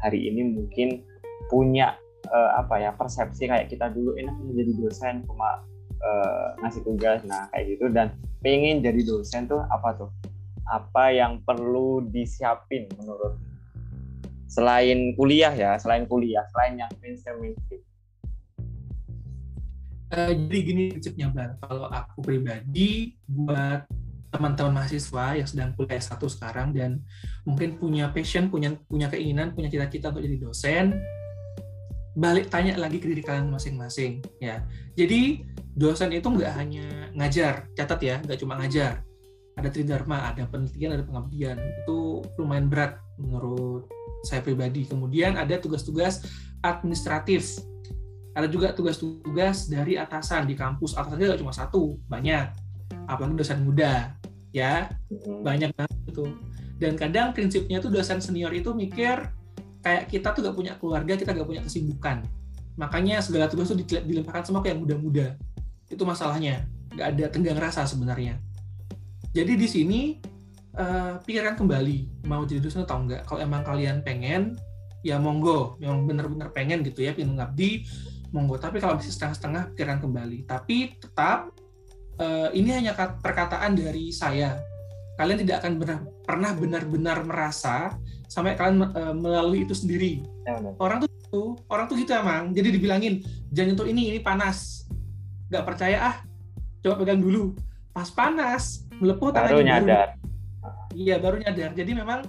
hari ini mungkin punya uh, apa ya persepsi kayak kita dulu enak menjadi dosen cuma uh, ngasih tugas nah kayak gitu. Dan pengen jadi dosen tuh apa tuh? Apa yang perlu disiapin menurut selain kuliah ya selain kuliah selain yang mainstream mainstream uh, jadi gini prinsipnya Bang kalau aku pribadi buat teman-teman mahasiswa yang sedang kuliah satu sekarang dan mungkin punya passion, punya punya keinginan, punya cita-cita untuk jadi dosen, balik tanya lagi ke diri kalian masing-masing ya. Jadi dosen itu nggak hanya ngajar, catat ya, nggak cuma ngajar. Ada tridharma, ada penelitian, ada pengabdian. Itu lumayan berat menurut saya pribadi. Kemudian ada tugas-tugas administratif. Ada juga tugas-tugas dari atasan di kampus. Atasannya nggak cuma satu, banyak. Apalagi dosen muda ya. Banyak banget itu. Dan kadang prinsipnya tuh dosen senior itu mikir kayak kita tuh gak punya keluarga kita gak punya kesibukan. Makanya segala tugas tuh dilimpahkan semua ke yang muda-muda. Itu masalahnya. Gak ada tenggang rasa sebenarnya. Jadi di sini uh, pikirkan kembali mau jadi dosen atau enggak kalau emang kalian pengen ya monggo. Yang benar-benar pengen gitu ya pengen ngabdi monggo tapi kalau masih setengah-setengah pikirkan kembali tapi tetap uh, ini hanya perkataan dari saya. Kalian tidak akan benar, pernah benar-benar merasa sampai kalian uh, melalui itu sendiri. Ya, orang tuh orang tuh gitu emang. Jadi dibilangin jangan untuk ini ini panas. Gak percaya ah, coba pegang dulu. Pas panas, melepuh baru nyadar. Iya baru nyadar. Jadi memang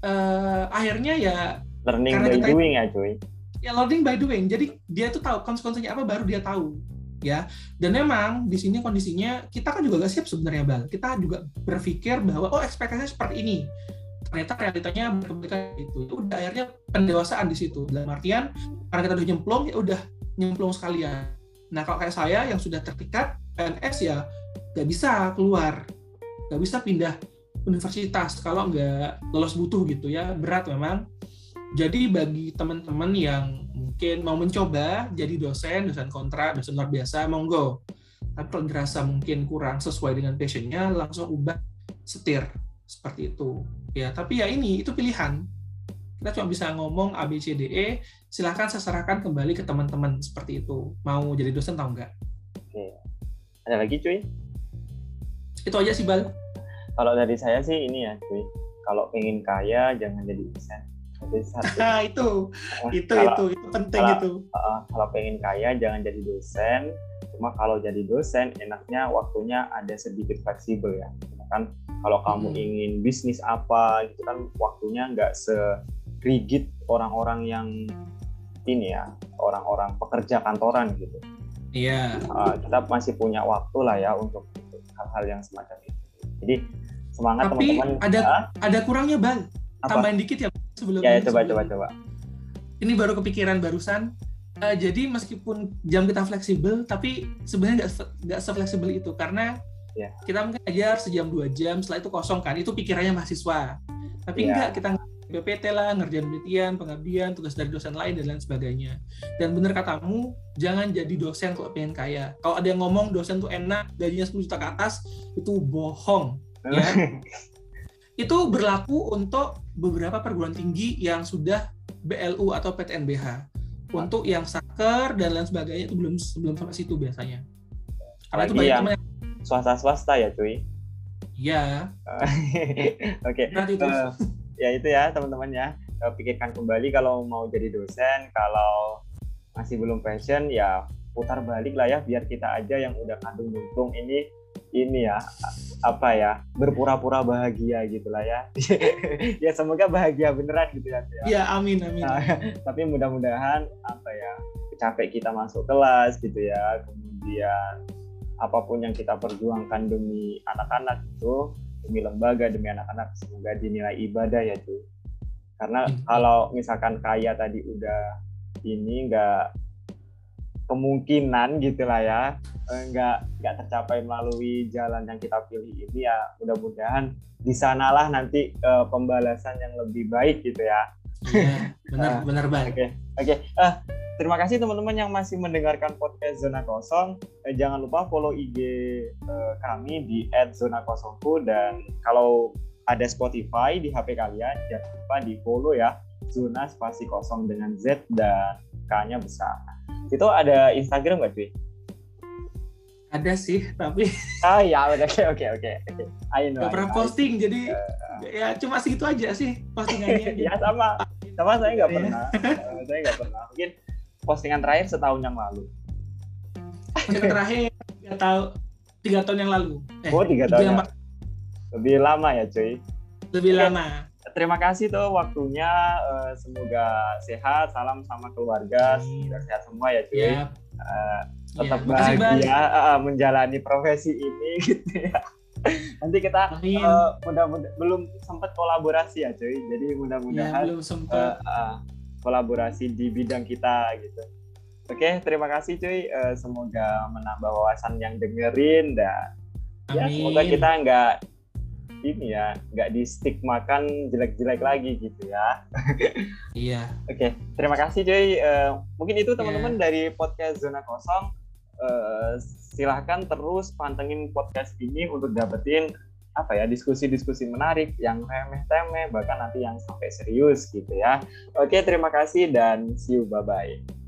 uh, akhirnya ya learning by doing ya cuy. Ya learning by doing. Jadi dia tuh tahu konsekuensinya apa baru dia tahu. Ya. Dan memang di sini kondisinya kita kan juga gak siap sebenarnya bal. Kita juga berpikir bahwa oh ekspektasinya seperti ini. Ternyata realitanya berbeda itu ya udah akhirnya pendewasaan di situ. Dalam artian karena kita udah nyemplung ya udah nyemplung sekalian. Nah kalau kayak saya yang sudah terpikat PNS ya gak bisa keluar. Gak bisa pindah universitas kalau nggak lolos butuh gitu ya. Berat memang jadi bagi teman-teman yang mungkin mau mencoba jadi dosen, dosen kontrak, dosen luar biasa, monggo. Tapi kalau dirasa mungkin kurang sesuai dengan passionnya, langsung ubah setir seperti itu. Ya, tapi ya ini itu pilihan. Kita cuma bisa ngomong A, B, C, D, E. Silahkan saya serahkan kembali ke teman-teman seperti itu. Mau jadi dosen atau enggak? Oke. Ada lagi cuy? Itu aja sih Bal. Kalau dari saya sih ini ya cuy. Kalau pengen kaya jangan jadi dosen Nah, itu, itu, kalau, itu, itu penting kalau, itu. Uh, kalau pengen kaya jangan jadi dosen. Cuma kalau jadi dosen enaknya waktunya ada sedikit fleksibel ya. Kan kalau kamu hmm. ingin bisnis apa gitu kan waktunya nggak serigid orang-orang yang ini ya orang-orang pekerja kantoran gitu. Iya. Yeah. Uh, kita masih punya waktu lah ya untuk hal-hal yang semacam itu. Jadi semangat teman-teman. Tapi ada ya. ada kurangnya bang. Tambahin dikit ya sebelum ya, ya coba coba coba ini baru kepikiran barusan uh, jadi meskipun jam kita fleksibel tapi sebenarnya nggak nggak sefleksibel itu karena yeah. kita mungkin ajar sejam dua jam setelah itu kosong kan itu pikirannya mahasiswa tapi yeah. enggak kita BPT lah, ngerjain penelitian, pengabdian, tugas dari dosen lain dan lain sebagainya. Dan bener katamu, jangan jadi dosen kalau pengen kaya. Kalau ada yang ngomong dosen tuh enak, gajinya 10 juta ke atas, itu bohong. Ya. Itu berlaku untuk beberapa perguruan tinggi yang sudah BLU atau PTNBH. Untuk yang saker dan lain sebagainya itu belum belum sampai situ biasanya. Karena itu banyak yang swasta swasta ya cuy. Iya. Oke. Okay. Uh, ya itu ya teman-teman ya. Uh, pikirkan kembali kalau mau jadi dosen, kalau masih belum passion ya putar balik lah ya biar kita aja yang udah kandung buntung ini ini ya apa ya berpura-pura bahagia gitulah ya. Ya semoga bahagia beneran gitu ya ya amin amin. Nah, tapi mudah-mudahan apa ya capek kita masuk kelas gitu ya kemudian apa pun yang kita perjuangkan demi anak-anak itu demi lembaga demi anak-anak semoga dinilai ibadah ya tuh karena hmm. kalau misalkan kaya tadi udah ini enggak kemungkinan gitulah ya eh, nggak nggak tercapai melalui jalan yang kita pilih ini ya mudah-mudahan di sanalah nanti uh, pembalasan yang lebih baik gitu ya. ya benar uh, benar banget. Oke okay. oke. Okay. Uh, terima kasih teman-teman yang masih mendengarkan podcast zona kosong. Uh, jangan lupa follow IG uh, kami di @zona_kosongku dan kalau ada Spotify di HP kalian jangan lupa di follow ya zona spasi kosong dengan Z dan K-nya besar. Itu ada Instagram nggak cuy? Ada sih, tapi Oh ya, oke oke oke oke. Ayo nggak pernah posting, jadi ya cuma segitu aja sih postingannya. ya sama, sama saya nggak Iya. pernah. Eh, saya nggak pernah. Mungkin postingan terakhir setahun yang lalu. Postingan terakhir tiga tahun tiga tahun yang lalu. Eh, Oh tiga tahun. yang ya. Lebih lama ya cuy. lebih lama. Terima kasih tuh waktunya. Eh, semoga sehat. Salam sama keluarga. Semoga sehat semua ya cuy. Ya, Eh, ya. tetap Makasih, Bal. bahagia eh, menjalani profesi ini gitu ya. Nanti kita Amin. eh, mudah-mudah belum sempat kolaborasi ya cuy. Jadi mudah-mudahan belum eh, sempat. eh, kolaborasi di bidang kita gitu. Oke, terima kasih cuy. Eh, semoga menambah wawasan yang dengerin dan ya semoga kita nggak ini ya nggak distigmakan jelek-jelek lagi gitu ya. Iya. Oke, terima kasih cuy. Eh, mungkin itu Ya. teman-teman dari podcast zona kosong. Eh, silahkan terus pantengin podcast ini untuk dapetin apa ya diskusi-diskusi menarik yang remeh-temeh bahkan nanti yang sampai serius gitu ya. Oke, terima kasih dan see you bye bye.